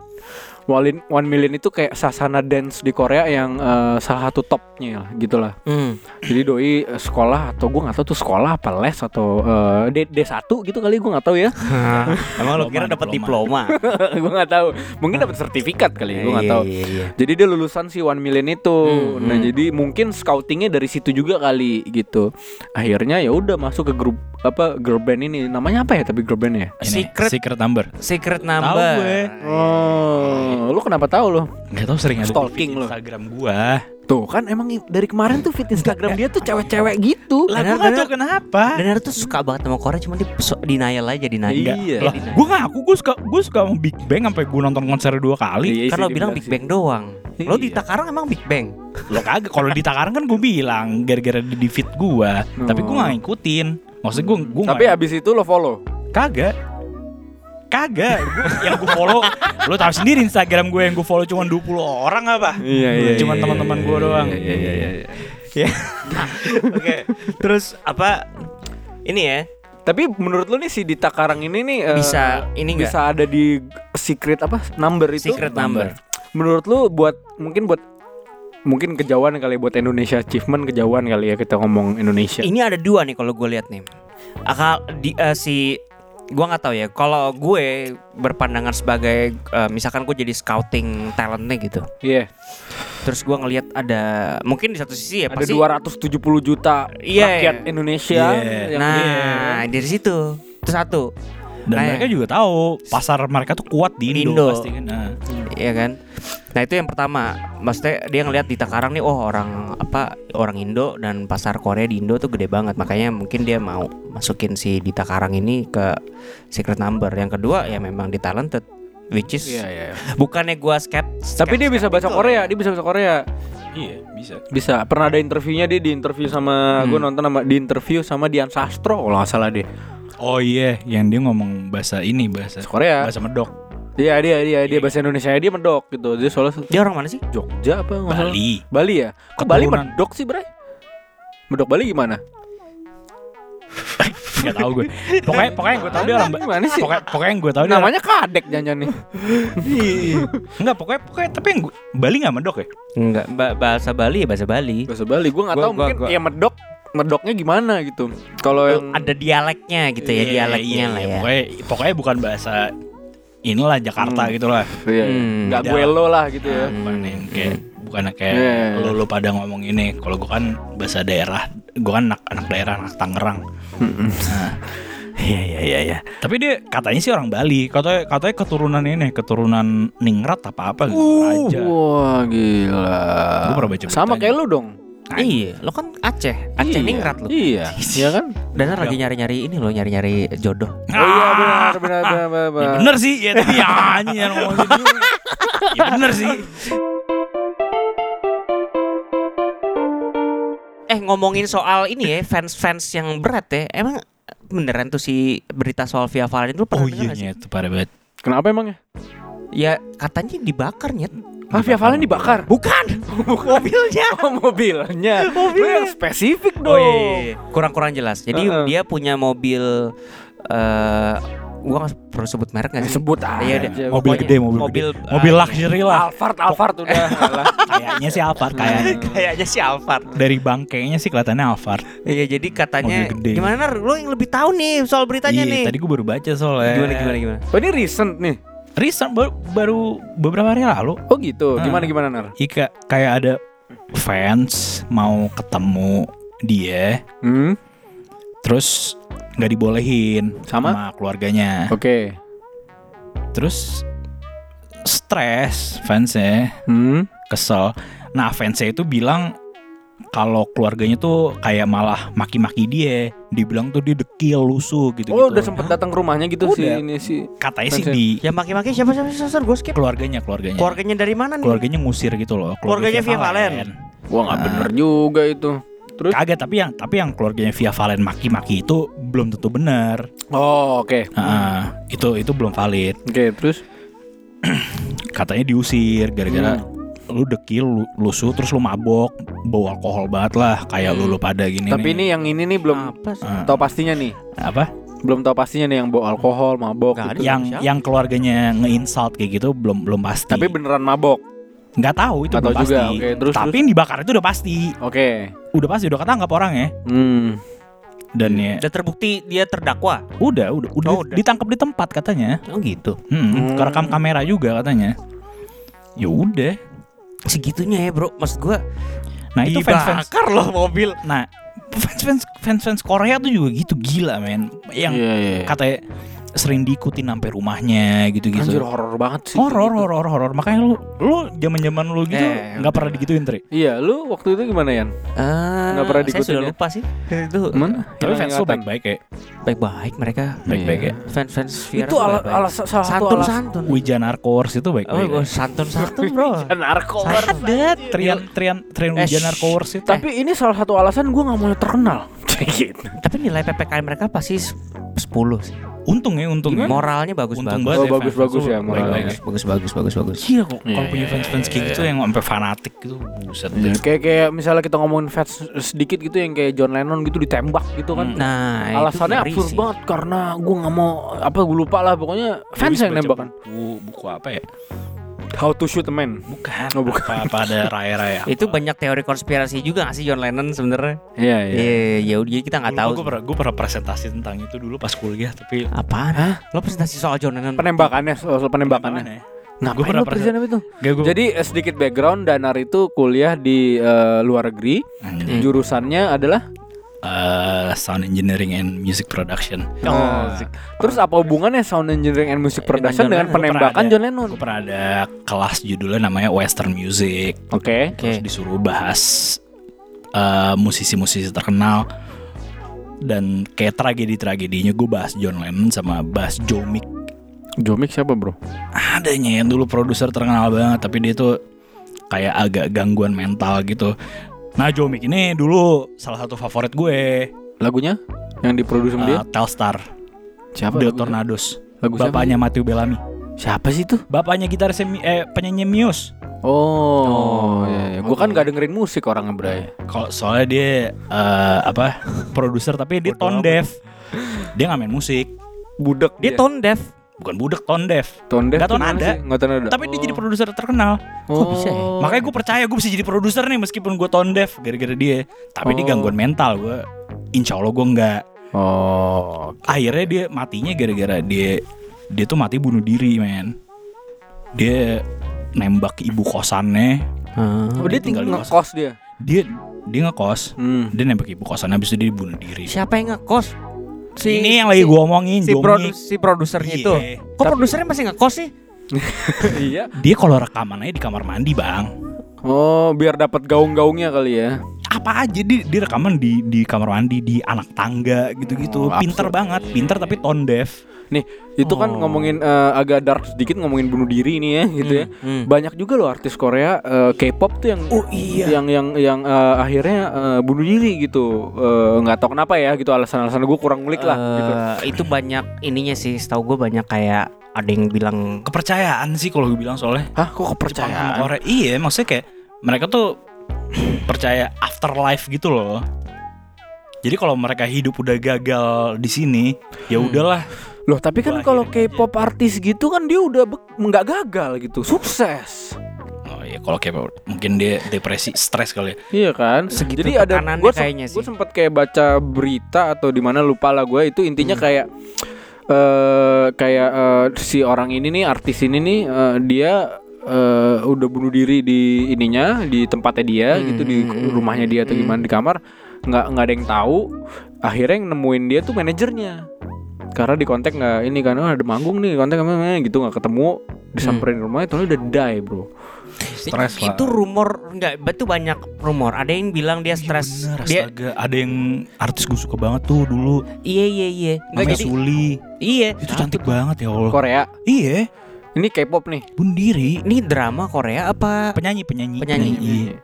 One, one million itu kayak sasana dance di Korea yang eh, salah satu topnya lah, gitu lah. Hmm. Jadi doi eh, sekolah atau gue nggak tahu tuh sekolah apa les atau eh, D D 1 gitu kali gue nggak tahu ya. Emang lo kira dapat diploma. diploma? gue nggak tahu. Mungkin dapat sertifikat kali, gue nggak Iya, tahu. Iya, iya. Jadi dia lulusan si One Million itu. Hmm, nah, hmm. jadi mungkin scoutingnya dari situ juga kali gitu. Akhirnya ya udah masuk ke grup apa girl band ini. Namanya apa ya tapi girl bandnya? Ini, Secret- secret number. Secret Tahu number. gue. Oh, lu kenapa tahu lo? Gak tau sering ada di Stalking lo. Instagram gua. Tuh kan emang dari kemarin tuh feed Instagram dia tuh cewek-cewek gitu. Lah gua gak bener. tau kenapa. Dan tuh suka banget sama Korea cuma dia so, denial aja denial. Iya. Dia Lah, gue ngaku gue suka gue suka sama Big Bang sampai gue nonton konser dua kali. Iya Kan lo bilang Big. Bang doang. Lo di Iya. Takarang emang Big Bang. Lo kagak kalau di Takarang kan gue bilang gara-gara di, di feed gue, tapi gue Oh. gak ngikutin. Maksudnya gue gue Tapi abis itu lo follow. kagak. Kagak, Gua- yang gue follow Lo tau sendiri Instagram gue yang gue follow cuma 20 orang apa Iya Cuman teman-teman gue doang Iya iya iya. Ya. Oke. Terus apa? Ini ya Tapi menurut lu nih si Dita Karang ini nih eh, bisa ini enggak? bisa ada di secret apa number itu? Secret number. Menurut lu buat mungkin buat mungkin kejauhan kali ya, buat Indonesia achievement kejauhan kali ya kita ngomong Indonesia. Ini ada dua nih kalau gue lihat nih. Akal di eh, si gue nggak tahu ya. Kalau gue berpandangan sebagai eh, misalkan gue jadi scouting talentnya gitu. Iya. Terus gue ngelihat ada mungkin di satu sisi ya Ada pasti 270 juta Iya. rakyat Indonesia yang Nah, dari situ. Itu satu. Dan Nah, mereka juga tahu pasar mereka tuh kuat di Di Indo, Indo. pasti kan. Nah. Iya kan? Nah, itu yang pertama. Maksudnya dia ngelihat di Takarang nih, oh orang apa orang Indo dan pasar Korea di Indo tuh gede banget. Makanya mungkin dia mau masukin si Dita Karang ini ke secret number. Yang kedua ya memang di talented which is Iya, iya. bukannya gua skept Tapi dia bisa bahasa Korea, dia bisa bahasa Korea. Iya, bisa. Bisa. Pernah ada interviewnya dia di interview sama gue Hmm. nonton sama di interview sama Dian Sastro kalau nggak salah deh. Oh iya, yang dia ngomong bahasa ini, bahasa Korea. bahasa medok. Iya dia dia dia bahasa Indonesia dia medok gitu. Dia soalnya Dia orang mana sih? Jogja apa nggak salah? Bali. Bali ya? Kok Bali Keturunan. medok sih, Bray? Medok Bali gimana? Gak tau gue. Pokoknya pokoknya yang gue tau dia orang Bali. Gimana sih? Pokoknya pokoknya yang gue tau dia Namanya Kadek jangan nih. Enggak, pokoknya pokoknya tapi yang gua, Bali nggak medok ya? Enggak, ba- bahasa Bali ya bahasa Bali. Bahasa Bali gue nggak tahu gua- mungkin gua- ya medok medoknya gimana gitu. Kalau yang Ada dialeknya gitu ya, Iya, dialeknya iya, lah iya. ya. Pokoknya pokoknya bukan bahasa inilah Jakarta Hmm. gitu lah. Iya, Hmm. nggak Tidak. gue lo lah gitu ya. Bukan yang kayak bukan kayak Iya, iya, iya. lu, lu pada ngomong ini. Kalau gue kan bahasa daerah, gue kan anak anak daerah, anak Tangerang. Nah, Iya iya iya iya. tapi dia katanya sih orang Bali. Katanya katanya keturunan ini, keturunan Ningrat apa apa gitu. Uh, Raja. wah gila. Gua pernah baca Sama kayak lu dong. Iya, lo kan Aceh, Aceh Iya. ningrat lo. Iya, iya kan? Dan lagi nyari-nyari ini lo nyari-nyari jodoh. Oh iya benar benar benar benar. Ya bener sih, ya tapi ya yang ngomong gitu. Ya bener sih. Eh ngomongin soal ini ya fans-fans yang berat ya, emang beneran tuh si berita soal Via Valen itu pernah Oh iya itu parah banget. Kenapa emangnya? Ya katanya dibakar Ah, Via Valen dibakar. Bukan, mobilnya. Oh mobilnya. Lu yang spesifik Oh dong. iya, iya, iya. kurang-kurang jelas. Jadi Heeh. dia punya mobil eh gua nggak perlu sebut merek nggak sih? Sebut aja. Iya, deh. Mobil Pokoknya gede, mobil, mobil, gede. mobil ah, luxury lah. Alphard Alphard udah. Kayaknya sih Alphard kayaknya. Kayaknya si Alphard. Dari bangkainya sih kelihatannya Alphard. Iya, jadi katanya Mobil gede. gimana Nar? Lo yang lebih tahu nih soal beritanya Iya, nih. tadi gue baru baca soalnya. Gimana gimana gimana? Oh ini recent nih. Recent baru, baru beberapa hari lalu. Oh gitu. Ah. Gimana gimana Nar? Ika kayak ada fans mau ketemu dia, Hmm. terus nggak dibolehin Sama? keluarganya. Oke. Terus stres fansnya, Hmm. kesel. Nah fansnya itu bilang kalau keluarganya tuh kayak malah maki-maki dia. Dibilang tuh dia dekil, lusuh gitu. Oh udah sempet datang ke rumahnya gitu sih Udah. ini sih. Katanya sih di Ya maki-maki siapa siapa siapa gue skip. keluarganya, keluarganya. Keluarganya dari mana nih? keluarganya ngusir gitu loh. keluarga Keluarganya Via Valen. Wah nggak Ah. bener juga itu. Terus? Kagak, tapi yang tapi yang keluarganya Via Valen maki-maki itu belum tentu benar. Oh oke. Heeh, itu itu belum valid. Oke terus. Katanya diusir gara-gara Hmm. Lu dekil, lu, lusuh terus lu mabok, bawa alkohol banget lah kayak lu lu pada gini Tapi nih. ini yang ini nih belum Apa? Ah, tahu pastinya nih. apa? Belum tahu pastinya nih yang bawa alkohol, mabok Nggak gitu. ada. yang siapa? yang keluarganya nge-insult kayak gitu belum belum pasti. Tapi beneran mabok. nggak tahu itu Nggak belum tahu juga, pasti. oke. Terus- Tapi terus? yang dibakar itu udah pasti. Oke. Udah pasti udah ketangkap orang ya. Hmm. Dan ya Udah terbukti dia terdakwa. udah udah udah, Oh, udah. ditangkap di tempat katanya. Oh gitu. Hmm, Hmm. kerekam kamera juga katanya. Ya udah. Segitunya ya, Bro. Maksud gua Nah, itu fans-fans dibakar loh mobil. Nah, fans-fans fans-fans Korea tuh juga gitu gila, men. Yang Iya, iya. katanya sering diikutin sampai rumahnya Anjir gitu-gitu. horor banget sih. Horor, gitu. horor, horor. Makanya lu lu zaman-zaman lu gitu Eh, nggak pernah digituin, Tri. Iya, lu waktu itu gimana Yan? Eh, Nggak pernah Saya diikutin sudah ya? lupa sih. Itu Mana? Tapi Yang fans lu baik-baik ya. baik-baik mereka. Baik-baik ya. Fans-fans Itu ala, ala, salah satu santun alasan. santun. Wijan Arcors itu Oh, baik-baik. gua ya. santun santun bro. narko. Ada Trian Trian Trian Eh, Wijan shh. Arcors itu. Tapi ini salah satu alasan gue nggak mau terkenal. Tapi nilai PPKM mereka pasti 10 sih. Untung ya, untung. ya. Moralnya bagus Untung banget. banget Oh, ya, bagus-bagus fans-fans ya moralnya. baik-baik. Bagus bagus bagus bagus. Gila kok kalau Iya, punya iya, fans-fans kayak gitu yang sampai fanatik gitu, buset Iya, deh. kayak kayak misalnya kita ngomongin fans sedikit gitu yang kayak John Lennon gitu ditembak gitu kan. Hmm. Nah, Alasannya absurd sih. banget karena gue nggak mau apa gue lupa lah pokoknya fans yang nembak kan. Buku, buku apa ya? How to shoot a man. Bukan. Oh, bukan. Apa, apa ada raya-raya. Itu banyak teori konspirasi juga gak sih John Lennon sebenarnya? Iya Iya, ya udah jadi kita nggak tahu. Gue pernah, gue pernah presentasi tentang itu dulu pas kuliah, tapi Apaan? Hah? Lo presentasi soal John Lennon? Penembakannya soal soal penembakannya. ya? Ngapain Gua pernah presentasi itu? Gak, gua, Jadi eh, sedikit background Danar itu kuliah di eh, luar negeri. Anjing. Jurusannya adalah Eh, sound engineering and music production. Oh, Nah, Terus apa hubungannya sound engineering and music production dengan dengan, John Lennon. penembakan John Lennon? Gue pernah ada kelas judulnya namanya Western Music. Oke. Terus Oke. disuruh bahas eh, musisi-musisi terkenal dan kayak tragedi-tragedinya gue bahas John Lennon sama bahas Joe Mick. Jomik siapa bro? Adanya yang dulu produser terkenal banget tapi dia tuh kayak agak gangguan mental gitu. Nah Joe Mick ini dulu salah satu favorit gue. Lagunya yang diproduksi sama dia? eh, Telstar, Siapa? The lagu- Tornadoes. Lagu siapa Bapaknya Matthew Bellamy. Siapa sih itu? Bapaknya gitaris eh penyanyi Muse. Oh, Oh, iya, iya. Gue kan gak dengerin musik orangnya Bray. Kalau soalnya dia eh, apa produser tapi dia tone deaf. Dia nggak main musik. Budek Dia tone deaf. Bukan budak tuh tone gimana ada. sih? Nggak tone ada. Tapi dia jadi produser terkenal. Kok bisa ya? Oh. Makanya gue percaya gue bisa jadi produser nih meskipun gue tone deaf gara-gara dia. Tapi dia Oh. gangguan mental gue. Insya Allah gue nggak. Oh. Akhirnya dia matinya gara-gara dia dia tuh mati bunuh diri men. Dia nembak ibu kosannya. Oh, dia tinggal tinggal di ngekos dia. Dia dia ngekos. Hmm. Dia nembak ibu kosannya habis itu dia bunuh diri. Siapa yang ngekos? Ini yang lagi si- gue omongin si, Jomi. produs si produsernya Iya. itu. Kok produsernya masih ngekos sih? iya. Dia kalau rekamannya di kamar mandi bang. Oh, biar dapat gaung-gaungnya kali ya. Apa aja dia, dia rekaman di di kamar mandi di anak tangga gitu-gitu. Oh, pinter absurd. banget, pinter tapi tone deaf. Nih, itu kan Oh. ngomongin eh, agak dark sedikit ngomongin bunuh diri nih ya gitu ya. Hmm. Banyak juga loh artis Korea eh, K-pop tuh yang Oh iya. yang yang yang eh, akhirnya eh, bunuh diri gitu. Nggak tahu kenapa ya gitu alasan-alasan gue kurang ngulik lah gitu. Eh, Itu banyak ininya sih. Setahu gue banyak kayak ada yang bilang Kepercayaan sih kalau gue bilang soalnya. Hah, kok kepercayaan? Korea. Iya, maksudnya kayak mereka tuh percaya afterlife gitu loh. Jadi kalau mereka hidup udah gagal di sini, ya Hmm. udahlah. Loh, tapi kan kalau K-pop artis gitu kan dia udah nggak gagal gitu, sukses. Oh iya, kalau kayak mungkin dia depresi, stres kali ya. Iya kan? Segitu Jadi ada gue kayaknya sih. sempat kayak baca berita atau di mana lupa lah gue itu intinya Hmm. kayak eh kayak eh, si orang ini nih artis ini nih eh, dia eh, udah bunuh diri di ininya di tempatnya dia Hmm, gitu di hmm, rumahnya dia atau hmm. gimana di kamar nggak nggak ada yang tahu akhirnya yang nemuin dia tuh manajernya karena di kontak nggak ini kan oh ada manggung nih kontak apa gitu nggak ketemu disamperin rumahnya tuh udah die bro Stres lah. itu rumor enggak itu banyak rumor ada yang bilang dia stres Iya bener, dia astaga. ada yang artis gue suka banget tuh dulu. iya iya iya Namanya jadi Suli. iya Itu cantik banget ya Allah. Korea Iya, ini K-pop nih bunuh diri. ini drama Korea apa Penyanyi, penyanyi, Penyanyi. Iya.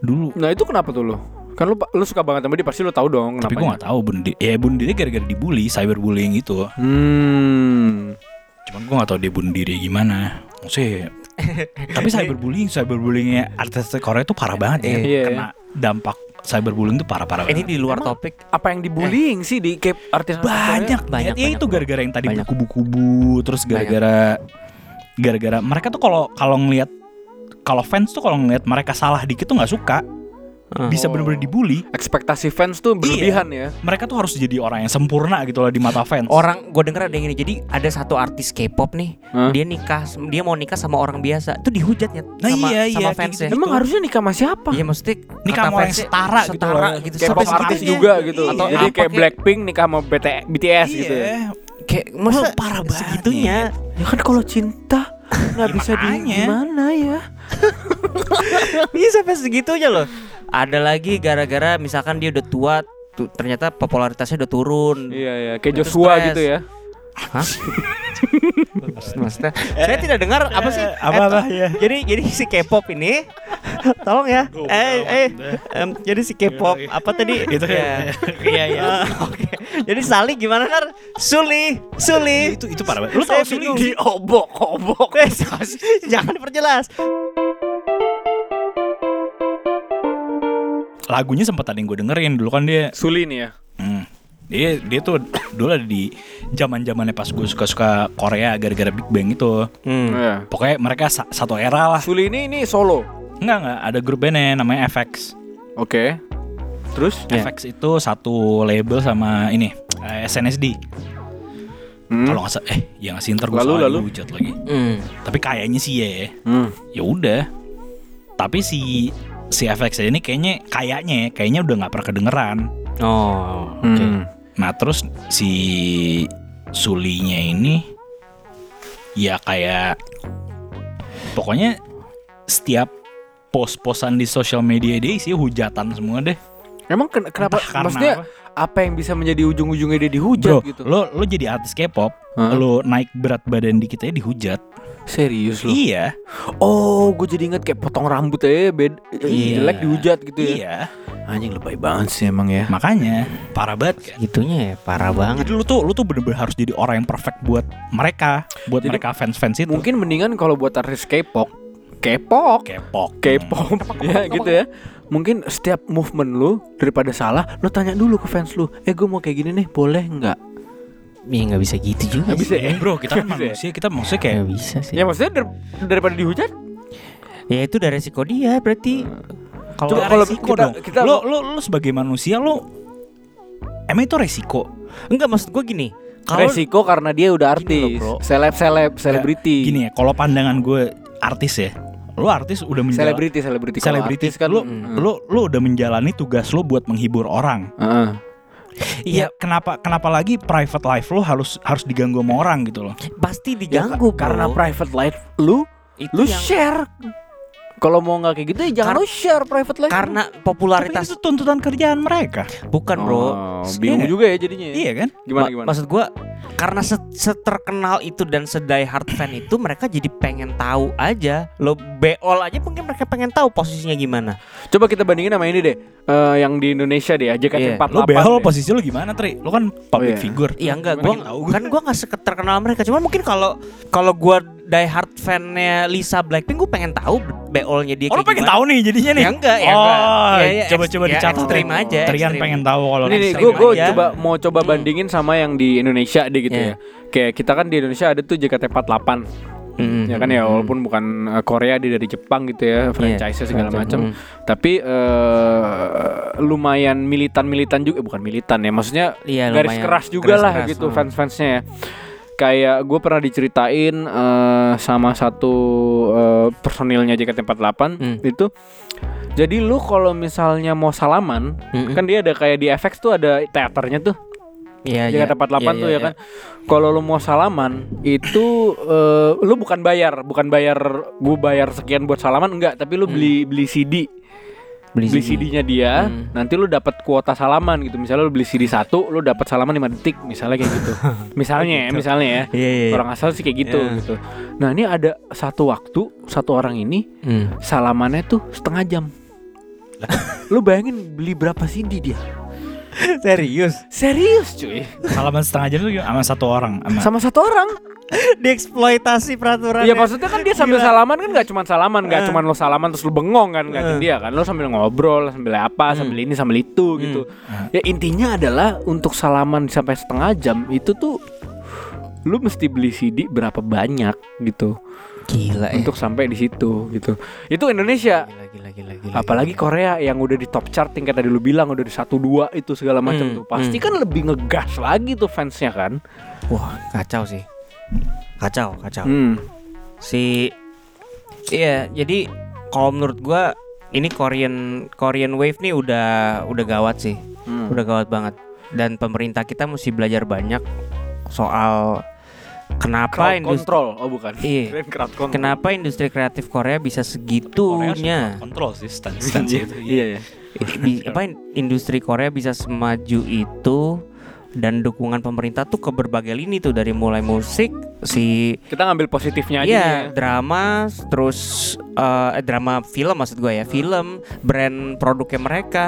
Dulu. nah itu kenapa tuh lo kan lu lu suka banget sama dia pasti lu tahu dong Tapi gue gak tahu bunuh diri. Ya bunuh diri gara-gara dibully, cyberbullying itu. Hmm. Cuman gue gak tahu dia bunuh diri gimana. Maksudnya tapi cyberbullying, cyberbullyingnya artis Korea itu parah banget ya. Iya. Kena dampak cyberbullying tuh parah-parah Ini di luar Emang topik. Apa yang dibullying sih di kayak artis banyak Banyak, banyak ya banyak, itu gara-gara yang tadi buku-buku terus gara-gara gara-gara mereka tuh kalau kalau ngelihat kalau fans tuh kalau ngelihat mereka salah dikit tuh nggak suka Bisa bener-bener dibully ekspektasi fans tuh berlebihan ya. mereka tuh harus jadi orang yang sempurna gitu loh di mata fans Orang gue denger ada yang ini. Jadi ada satu artis K-pop nih, Hah? dia nikah, dia mau nikah sama orang biasa. Itu dihujatnya Nah, sama iya, iya, sama kayak fansnya. gitu-gitu. Emang harusnya nikah sama siapa? Iya maksudnya Nikah sama orang setara gitu setara loh. gitu. Kayak Sampai pop artis juga gitu. Atau Jadi apa kayak kayak- Blackpink nikah sama BT BTS gitu ya. Iya. Kayak masa Wah, parah banget segitunya. Ya kan kalau cinta nggak Ya, bisa di makanya. gimana ya? Bisa sampai segitunya loh. Ada lagi gara-gara misalkan dia udah tua tuh, ternyata popularitasnya udah turun. Iya ya, kayak Itu Joshua stres. gitu ya. Hah? Maksudnya saya tidak dengar apa sih? apa-apa, Eh, ya. Jadi jadi si K-pop ini tolong ya. Eh eh em, jadi si K-pop apa tadi? Itu ya. iya iya Ah, Oke. Jadi Sali gimana kan? Suli, Suli. itu itu parah banget lu Saya tau Suli. Diobok-obok. Eh, Jangan diperjelas. Lagunya sempat ada yang gue dengerin dulu kan dia Suli nih ya. Hmm. Dia dia tuh dulu ada di zaman zamannya pas gue suka suka Korea gara-gara Big Bang itu. Hmm. Iya. Pokoknya mereka sa- satu era lah. Suli ini ini solo. Enggak enggak ada grup bandnya namanya FX. Oke. Terus? Ya. FX itu satu label sama ini eh, SNSD. Hmm. Kalau nggak eh ya nggak sih ntar gue Lalu, lalu? lagi. Hmm. Tapi kayaknya sih ya. Hmm. Ya udah. Tapi si si FX ini kayaknya kayaknya ya, kayaknya udah nggak pernah kedengeran. Oh, oke. Hmm. Nah terus si Sulinya ini ya kayak pokoknya setiap post-postan di sosial media dia isi hujatan semua deh. Emang ken- kenapa? Entah karena Maksudnya apa. apa yang bisa menjadi ujung-ujungnya dia dihujat Bro, gitu? lo lo jadi artis K-pop, Hah? lo naik berat badan dikit aja dihujat. Serius lu? Iya, Oh, gue jadi inget kayak potong rambut aja bed Iya. jelek dihujat gitu ya. iya. Anjing lebay banget sih emang ya. Makanya parah banget kan. Gitunya ya parah banget. Jadi lu tuh lu tuh bener-bener harus jadi orang yang perfect buat mereka, buat Jadi, mereka fans-fans itu. Mungkin mendingan kalau buat artis K-pop, K-pop, K-pop. K-pop, ya gitu ya. Mungkin setiap movement lu daripada salah, lu tanya dulu ke fans lu, eh gue mau kayak gini nih, boleh nggak? Ya nggak bisa gitu juga. Nggak bisa Eh, ya? bro, kita kan manusia, kita maksudnya kayak Nggak bisa sih. Ya maksudnya dar- daripada dihujat, Ya itu dari resiko dia berarti. Kalau Coba Nggak kalau resiko kita- dong. kita- lo, lo, lo sebagai manusia lo emang itu resiko. enggak maksud gue gini. Kalau resiko karena dia udah artis, loh, bro. seleb seleb, selebriti, Gini ya, kalau pandangan gue artis ya, lo artis udah menjalani selebriti, selebriti, Kalau selebriti kan, lo, mm. lo lo udah menjalani tugas lo buat menghibur orang. Heeh. Iya, kenapa kenapa lagi private life lo harus harus diganggu sama orang gitu loh. pasti Ya, diganggu bro. karena private life lu, itu lu yang share. Kalau mau nggak kayak gitu ya jangan Kar- lu share private life. karena Tapi popularitas itu tuntutan kerjaan mereka. bukan bro. Oh, bingung Iya. juga ya jadinya. ya. Iya kan? Gimana Ma- gimana? Maksud gua karena se- seterkenal itu dan sedai hard fan itu mereka jadi pengen tahu aja. Lo beol aja mungkin mereka pengen tahu posisinya gimana. Coba kita bandingin sama ini deh, eh, yang di Indonesia deh, Iya. JKT48. Lo behol deh. posisi lo gimana, Tri? Lo kan public iya. figure. Iya enggak, gua kan gua nggak seterkenal mereka. Cuman mungkin kalau kalau gua die hard fan-nya Lisa Blackpink, gua pengen tahu beolnya dia Oh, kayak pengen gimana. tahu nih jadinya nih. Ya enggak, ya oh, enggak. Ya, ya, coba-coba eks- ya, dicatat. ekstrim Tri. aja, Trian pengen tahu kalau Ini gue gue aja. coba mau coba Hmm. bandingin sama yang di Indonesia deh gitu Iya. ya. Kayak kita kan di Indonesia ada tuh JKT48. Mm, Ya kan ya mm, walaupun bukan eh, Korea dia dari Jepang gitu ya, franchise segala franchise, macam. mm. Tapi eh, lumayan militan-militan juga, eh, bukan militan ya, maksudnya Iya, garis keras juga lah Garis-keras, gitu mm. fans-fansnya ya. Kayak gue pernah diceritain eh, sama satu eh, personilnya JKT48 Hmm. itu. Jadi lu kalau misalnya mau salaman, Mm-mm. kan dia ada kayak di FX tuh ada teaternya tuh. Iya, Jakarta 48 tuh ya kan. Kalau lu mau salaman itu eh, lu bukan bayar, bukan bayar gue bayar sekian buat salaman enggak, tapi lu beli beli CD. Beli, Beli CD-nya dia, Hmm. nanti lu dapat kuota salaman gitu. Misalnya lu beli CD satu, lu dapat salaman 5 detik, misalnya kayak gitu. misalnya ya, misalnya ya. Iya, iya. iya. Orang asal sih kayak gitu Iya. gitu. Nah, ini ada satu waktu satu orang ini Hmm. salamannya tuh setengah jam. lu bayangin beli berapa CD dia? Serius? Serius cuy. Salaman setengah jam tuh sama satu orang sama Sama satu orang. Dieksploitasi peraturan. Iya maksudnya kan dia sambil salaman kan nggak cuma salaman, nggak Eh. cuma lo salaman terus lo bengong kan nggak dia kan, lo sambil ngobrol, sambil apa, sambil ini, sambil itu gitu. Ya intinya adalah untuk salaman sampai setengah jam itu tuh lu mesti beli CD berapa banyak gitu Gila ya. untuk sampai di situ gitu. Itu Indonesia. Gila, gila, gila, gila, Apalagi Korea yang udah di top chart tingkat tadi lu bilang udah di satu dua itu segala macam Hmm, tuh. Pasti kan lebih ngegas lagi tuh fansnya kan. Wah, kacau sih. Kacau, kacau. Hmm. Si Iya, jadi kalau menurut gua ini Korean Korean Wave nih udah udah gawat sih. Hmm. Udah gawat banget. Dan pemerintah kita mesti belajar banyak soal kenapa Crowd industri control, oh bukan. Iya. Control. kenapa industri kreatif Korea bisa Korea segitunya. kontrol sih stance stance itu Iya ya. Bi- apa industri Korea bisa semaju itu dan dukungan pemerintah tuh ke berbagai lini tuh dari mulai musik si Kita ngambil positifnya aja Iya, ya. drama, terus eh, drama film maksud gue ya, film, brand produknya mereka,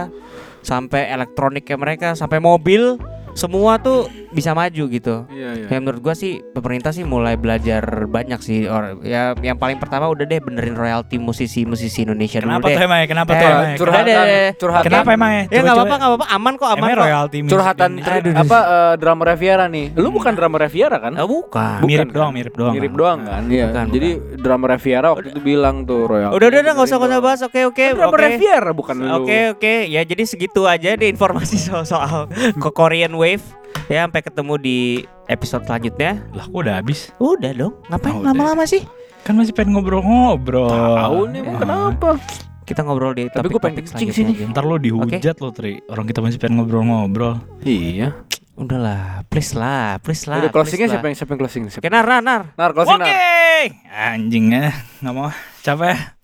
sampai elektroniknya mereka, sampai mobil, semua tuh bisa maju gitu. Iya iya. Ya menurut gua sih pemerintah sih mulai belajar banyak sih. Or, ya yang paling pertama udah deh benerin royalti musisi-musisi Indonesia kenapa dulu deh. tuh emang ya kenapa Eh, tuh emang ya? curhatan, Udah deh. curhatan. kenapa emang ya Ya nggak Coba-coba. apa-apa, nggak apa-apa, aman kok, aman kok. royalti curhatan Aduh. apa eh, drama Riviera nih. Lu bukan drama Riviera kan? Eh, bukan. Bukan, mirip kan? doang mirip doang Mirip kan? doang kan? Iya. Bukan, Jadi drama Riviera waktu itu bilang tuh Royal. Udah udah udah nggak usah nggak usah bahas. Oke oke Drama oke. Riviera bukan lu. Oke oke ya jadi segitu aja deh informasi soal soal Korean Wave ya sampai ketemu di episode selanjutnya. lah kok udah habis Udah dong, ngapain Oh, udah. lama-lama sih? kan masih pengen ngobrol-ngobrol Tahu nih Ah. kenapa? Kita ngobrol di Tapi gua pengen kencing sini. aja. ntar lo dihujat lo tri orang kita masih pengen ngobrol-ngobrol Iya. Udahlah, please lah, please lah. Udah closingnya siapa yang siapa yang closing? Siapa? Oke, nar, nar, nar. Nar closing oke Nar. anjingnya nggak mau capek